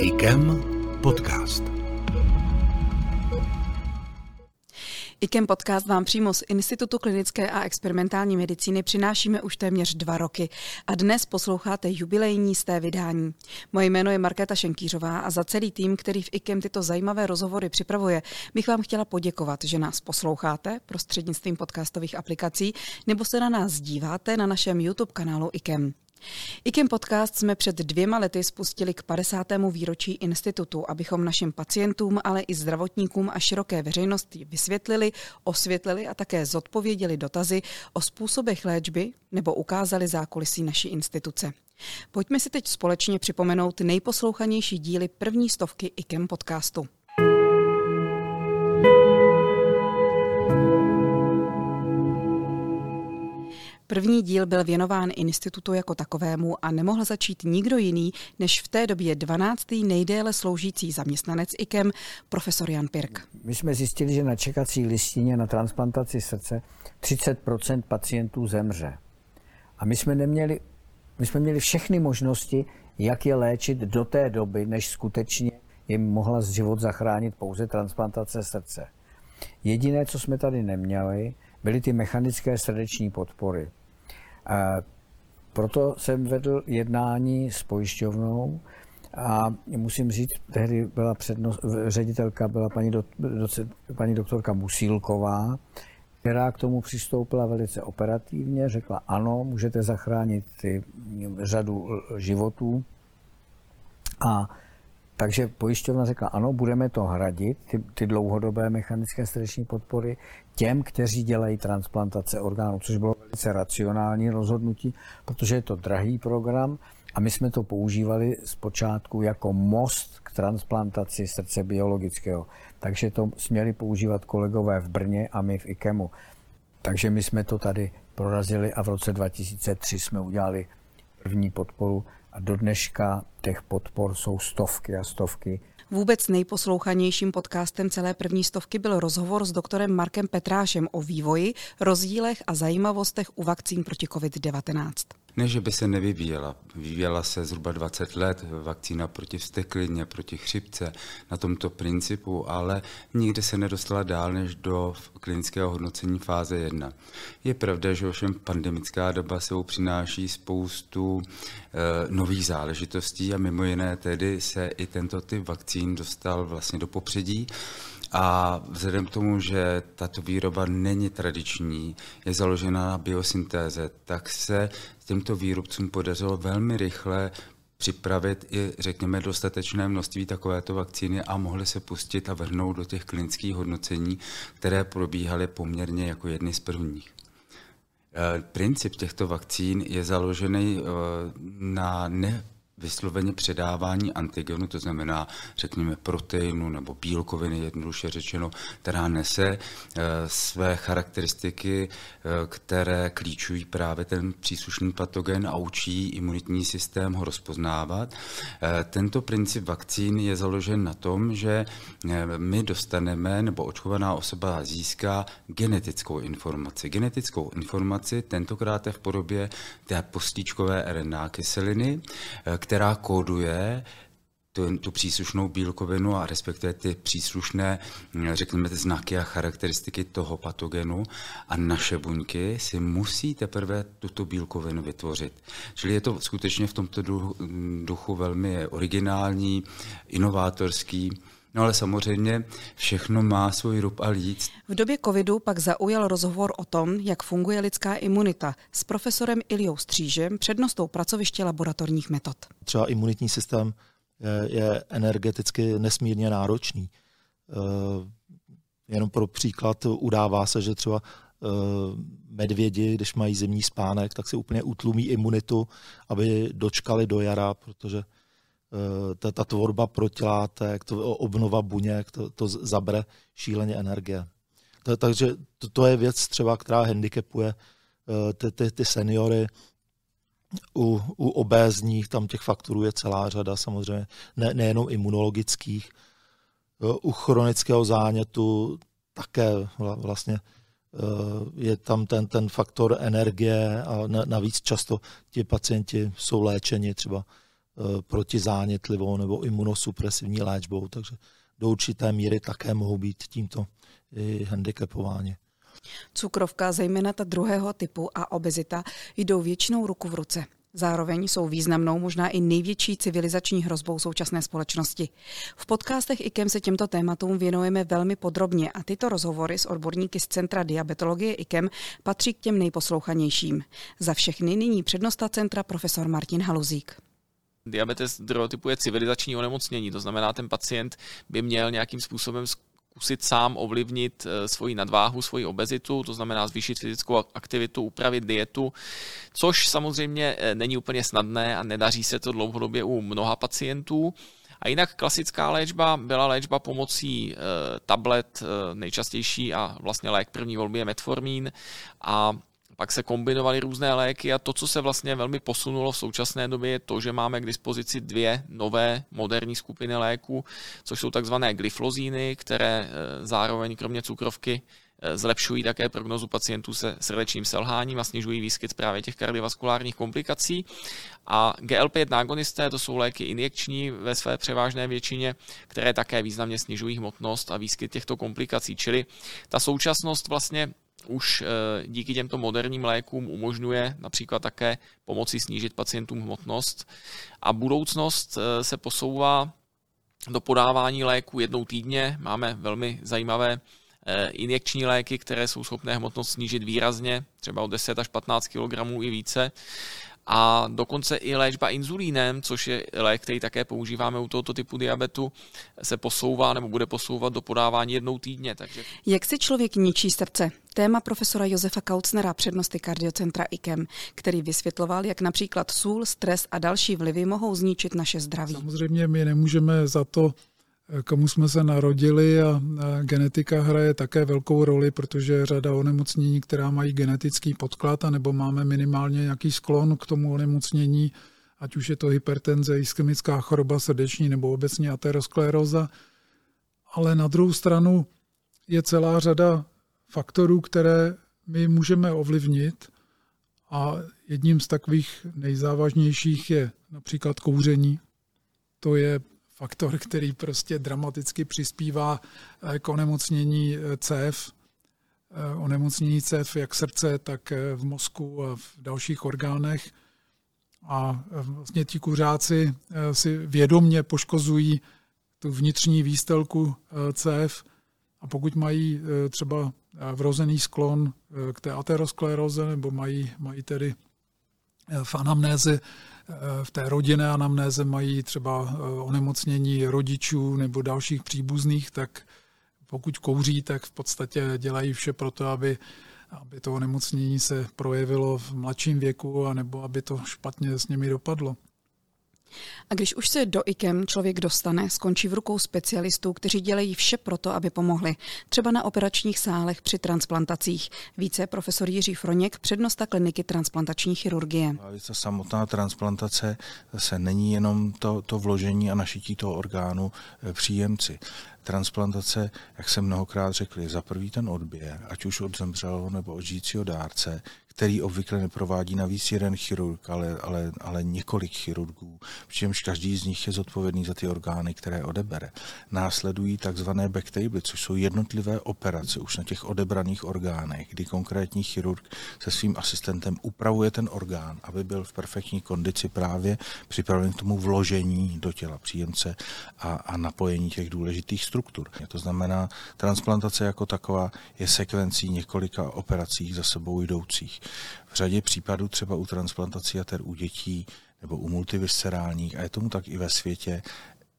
IKEM podcast. IKEM podcast vám přímo z Institutu klinické a experimentální medicíny přinášíme už téměř dva roky a dnes posloucháte jubilejní z té vydání. Moje jméno je Markéta Šenkýřová a za celý tým, který v IKEM tyto zajímavé rozhovory připravuje, bych vám chtěla poděkovat, že nás posloucháte prostřednictvím podcastových aplikací nebo se na nás díváte na našem YouTube kanálu IKEM. IKEM podcast jsme před dvěma lety spustili k 50. výročí institutu, abychom našim pacientům, ale i zdravotníkům a široké veřejnosti vysvětlili, osvětlili a také zodpověděli dotazy o způsobech léčby nebo ukázali zákulisí naší instituce. Pojďme si teď společně připomenout nejposlouchanější díly první stovky IKEM podcastu. První díl byl věnován institutu jako takovému a nemohl začít nikdo jiný než v té době 12. nejdéle sloužící zaměstnanec IKEM, profesor Jan Pirk. My jsme zjistili, že na čekací listině na transplantaci srdce 30% pacientů zemře. A my jsme neměli, my jsme měli všechny možnosti, jak je léčit do té doby, než skutečně jim mohla z život zachránit pouze transplantace srdce. Jediné, co jsme tady neměli, byly ty mechanické srdeční podpory. Proto jsem vedl jednání s pojišťovnou a musím říct, tehdy byla přednost, ředitelka byla paní, do, doce, paní doktorka Musílková, která k tomu přistoupila velice operativně, řekla ano, můžete zachránit ty řadu životů. A takže pojišťovna řekla, ano, budeme to hradit, ty, ty dlouhodobé mechanické srdeční podpory, těm, kteří dělají transplantace orgánů, což bylo velice racionální rozhodnutí, protože je to drahý program a my jsme to používali zpočátku jako most k transplantaci srdce biologického. Takže to směli používat kolegové v Brně a my v IKEMu. Takže my jsme to tady prorazili a v roce 2003 jsme udělali první podporu a do dneška těch podpor jsou stovky a stovky. Vůbec nejposlouchanějším podcastem celé první stovky byl rozhovor s doktorem Markem Petrášem o vývoji, rozdílech a zajímavostech u vakcín proti COVID-19. Ne, že by se nevyvíjela. Vyvíjela se zhruba 20 let vakcína proti vsteklině, proti chřipce na tomto principu, ale nikdy se nedostala dál než do klinického hodnocení fáze 1. Je pravda, že ovšem pandemická doba sebou přináší spoustu e, nových záležitostí a mimo jiné tedy se i tento typ vakcín dostal vlastně do popředí. A vzhledem k tomu, že tato výroba není tradiční, je založena na biosyntéze, tak se těmto výrobcům podařilo velmi rychle připravit i, řekněme, dostatečné množství takovéto vakcíny a mohly se pustit a vrhnout do těch klinických hodnocení, které probíhaly poměrně jako jedny z prvních. E, princip těchto vakcín je založený e, na ne vysloveně předávání antigenu, to znamená, řekněme, proteinu nebo bílkoviny, jednoduše řečeno, která nese eh, své charakteristiky, eh, které klíčují právě ten příslušný patogen a učí imunitní systém ho rozpoznávat. Eh, tento princip vakcín je založen na tom, že my dostaneme, nebo očkovaná osoba získá genetickou informaci. Genetickou informaci tentokrát je v podobě té postičkové RNA kyseliny, která kóduje tu, tu příslušnou bílkovinu a respektive ty příslušné, řekněme, ty znaky a charakteristiky toho patogenu a naše buňky si musí teprve tuto bílkovinu vytvořit. Čili je to skutečně v tomto duchu, duchu velmi originální, inovátorský, No ale samozřejmě všechno má svůj rub a líc. V době covidu pak zaujal rozhovor o tom, jak funguje lidská imunita s profesorem Iliou Střížem, přednostou pracoviště laboratorních metod. Třeba imunitní systém je, je energeticky nesmírně náročný. E, jenom pro příklad udává se, že třeba e, medvědi, když mají zimní spánek, tak si úplně utlumí imunitu, aby dočkali do jara, protože Eh, ta, ta tvorba protilátek, to, obnova buněk, to, to zabere šíleně energie. To, takže to, to je věc třeba, která handicapuje eh, ty, ty, ty seniory. U, u obézních tam těch faktorů je celá řada, samozřejmě ne, nejenom imunologických. Eh, u chronického zánětu také vlastně je tam ten, ten faktor energie a navíc často ti pacienti jsou léčeni třeba protizánětlivou nebo imunosupresivní léčbou, takže do určité míry také mohou být tímto handicapováni. Cukrovka, zejména ta druhého typu a obezita, jdou většinou ruku v ruce. Zároveň jsou významnou, možná i největší civilizační hrozbou současné společnosti. V podcastech IKEM se těmto tématům věnujeme velmi podrobně a tyto rozhovory s odborníky z Centra diabetologie IKEM patří k těm nejposlouchanějším. Za všechny nyní přednosta centra profesor Martin Haluzík. Diabetes druhého typu je civilizační onemocnění, to znamená, ten pacient by měl nějakým způsobem zkusit sám ovlivnit eh, svoji nadváhu, svoji obezitu, to znamená zvýšit fyzickou aktivitu, upravit dietu, což samozřejmě eh, není úplně snadné a nedaří se to dlouhodobě u mnoha pacientů. A jinak klasická léčba byla léčba pomocí e, tablet, nejčastější a vlastně lék první volby je metformín a pak se kombinovaly různé léky a to, co se vlastně velmi posunulo v současné době, je to, že máme k dispozici dvě nové moderní skupiny léků, což jsou takzvané glyflozíny, které eh, zároveň kromě cukrovky eh, zlepšují také prognozu pacientů se srdečním selháním a snižují výskyt právě těch kardiovaskulárních komplikací. A GLP-1 agonisté to jsou léky injekční ve své převážné většině, které také významně snižují hmotnost a výskyt těchto komplikací. Čili ta současnost vlastně už eh, díky těmto moderním lékům umožňuje například také pomoci snížit pacientům hmotnost. A budoucnost eh, se posouvá do podávání léků jednou týdně. Máme velmi zajímavé eh, injekční léky, které jsou schopné hmotnost snížit výrazně, třeba o 10 až 15 kg i více a dokonce i léčba inzulínem, což je lék, který také používáme u tohoto typu diabetu, se posouvá nebo bude posouvat do podávání jednou týdně. Takže... Jak si člověk ničí srdce? Téma profesora Josefa Kaucnera, přednosti kardiocentra IKEM, který vysvětloval, jak například sůl, stres a další vlivy mohou zničit naše zdraví. Samozřejmě my nemůžeme za to, komu jsme se narodili a genetika hraje také velkou roli, protože řada onemocnění, která mají genetický podklad, nebo máme minimálně nějaký sklon k tomu onemocnění, ať už je to hypertenze, ischemická choroba srdeční nebo obecně ateroskleróza. Ale na druhou stranu je celá řada faktorů, které my můžeme ovlivnit a jedním z takových nejzávažnějších je například kouření. To je faktor, který prostě dramaticky přispívá eh, k onemocnění eh, cév, eh, onemocnění cév jak srdce, tak v mozku a v dalších orgánech. A vlastně ti kuřáci si vědomně poškozují tu vnitřní výstelku cév a pokud mají třeba vrozený sklon k té ateroskleroze nebo mají, mají tedy v anamnéze Eh, v té rodinné anamnéze mají třeba eh, onemocnění rodičů nebo dalších příbuzných, tak pokud kouří, tak v podstatě dělají vše pro to, aby, aby to onemocnění se projevilo v mladším věku, anebo aby to špatně s nimi dopadlo. A když už se do IKEM člověk dostane, skončí v rukou specialistů, kteří dělají vše proto, aby pomohli. Třeba na operačních sálech při transplantacích. Více profesor Jiří Froněk, přednosta kliniky transplantační chirurgie. Ta samotná transplantace se není jenom to, to vložení a našití toho orgánu eh, příjemci transplantace, jak jsem mnohokrát řekl, je za prvý ten odběr, ať už od zemřelého nebo od žijícího dárce, který obvykle neprovádí navíc jeden chirurg, ale, ale, ale několik chirurgů, přičemž každý z nich je zodpovědný za ty orgány, které odebere. Následují takzvané backtable, což jsou jednotlivé operace už na těch odebraných orgánech, kdy konkrétní chirurg se svým asistentem upravuje ten orgán, aby byl v perfektní kondici právě připraven k tomu vložení do těla příjemce a, a napojení těch důležitých struktur. To znamená, transplantace jako taková je sekvencí několika operací za sebou jdoucích. V řadě případů třeba u transplantací jater u dětí nebo u multiviscerálních, a je tomu tak i ve světě,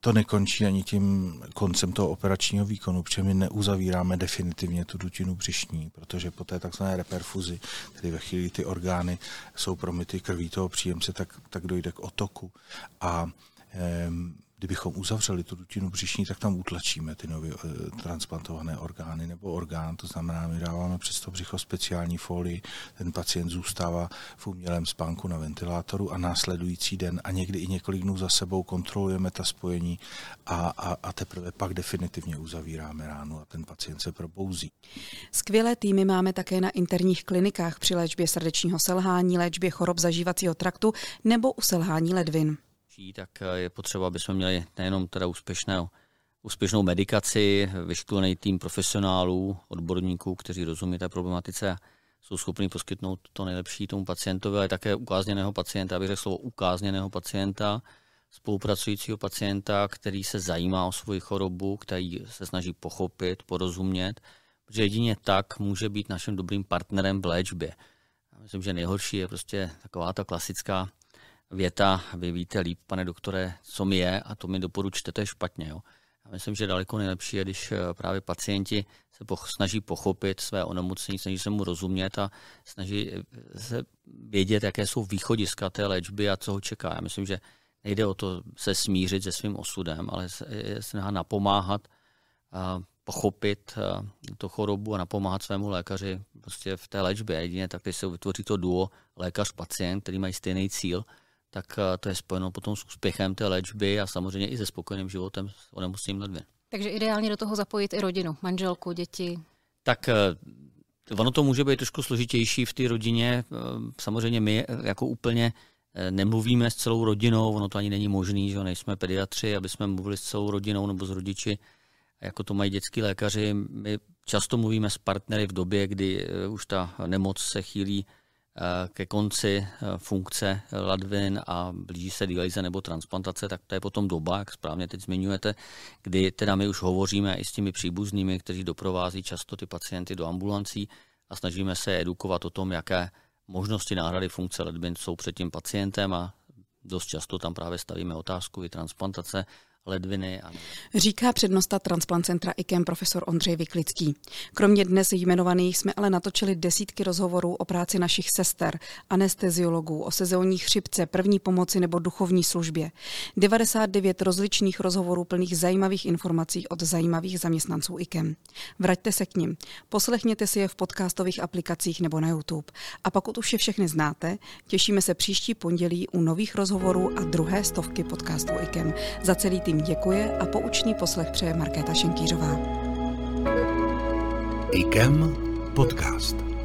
to nekončí ani tím koncem toho operačního výkonu, protože my neuzavíráme definitivně tu dutinu břišní, protože po té takzvané reperfuzi, tedy ve chvíli ty orgány jsou promity krví toho příjemce, tak, tak dojde k otoku. A kdybychom uzavřeli tu dutinu břišní, tak tam utlačíme ty nově eh, transplantované orgány nebo orgán. To znamená, my dáváme přes to břicho speciální folii, ten pacient zůstává v umělém spánku na ventilátoru a následující den a někdy i několik dnů za sebou kontrolujeme ta spojení a, a, a teprve pak definitivně uzavíráme ránu a ten pacient se probouzí. Skvělé týmy máme také na interních klinikách při léčbě srdečního selhání, léčbě chorob zažívacího traktu nebo u selhání ledvin. Tak je potřeba, aby jsme měli nejenom teda úspěšného úspěšnou medikaci, vyškolený tým profesionálů, odborníků, kteří rozumí té problematice a jsou schopni poskytnout to nejlepší tomu pacientovi, ale také ukázněného pacienta, abych řekl slovo ukázněného pacienta, spolupracujícího pacienta, který se zajímá o svoji chorobu, který se snaží pochopit, porozumět, protože jedině tak může být naším dobrým partnerem v léčbě. Myslím, že nejhorší je prostě taková ta klasická věta, vy víte líp, pane doktore, co mi je a to mi doporučte, to je špatně. Jo. Já myslím, že daleko nejlepší je, když eh, právě pacienti se poch- snaží pochopit své onemocnění, snaží se mu rozumět a snaží eh, se vědět, jaké jsou východiska té léčby a co ho čeká. Já myslím, že nejde o to se smířit se svým osudem, ale se, se napomáhat a pochopit eh, to chorobu a napomáhat svému lékaři prostě v té léčbě. Jedině tak, když se vytvoří to duo lékař-pacient, který mají stejný cíl, tak eh, to je spojeno potom s úspěchem té léčby a samozřejmě i se spokojeným životem s onemocněním ledvin. Takže ideálně do toho zapojit i rodinu, manželku, děti. Tak eh, ono to může být trošku složitější v té rodině. Eh, samozřejmě my jako úplně nemluvíme s celou rodinou, ono to ani není možné, že nejsme pediatři, aby jsme mluvili s celou rodinou nebo s rodiči, jako to mají dětský lékaři. My často mluvíme s partnery v době, kdy už ta nemoc se chýlí ke konci eh, funkce ladvin a blíží se dialyze nebo transplantace, tak to je potom doba, jak správně teď zmiňujete, kdy teda my už hovoříme i s těmi příbuznými, kteří doprovází často ty pacienty do ambulancí a snažíme se edukovat o tom, jaké možnosti náhrady funkce ledvin jsou před tím pacientem a dost často tam právě stavíme otázku i transplantace ledviny. A... Říká přednosta Transplant IKEM profesor Ondřej Vyklický. Kromě dnes jmenovaných jsme ale natočili desítky rozhovorů o práci našich sester, anesteziologů, o sezónní chřipce, první pomoci nebo duchovní službě. 99 rozličných rozhovorů plných zajímavých informací od zajímavých zaměstnanců IKEM. Vraťte se k nim, poslechněte si je v podcastových aplikacích nebo na YouTube. A pokud už je všechny znáte, těšíme se příští pondělí u nových rozhovorů a druhé stovky podcastů IKEM. Za celý tým děkuje a poučný poslech přeje Markéta Šenkýřová. IKEM podcast.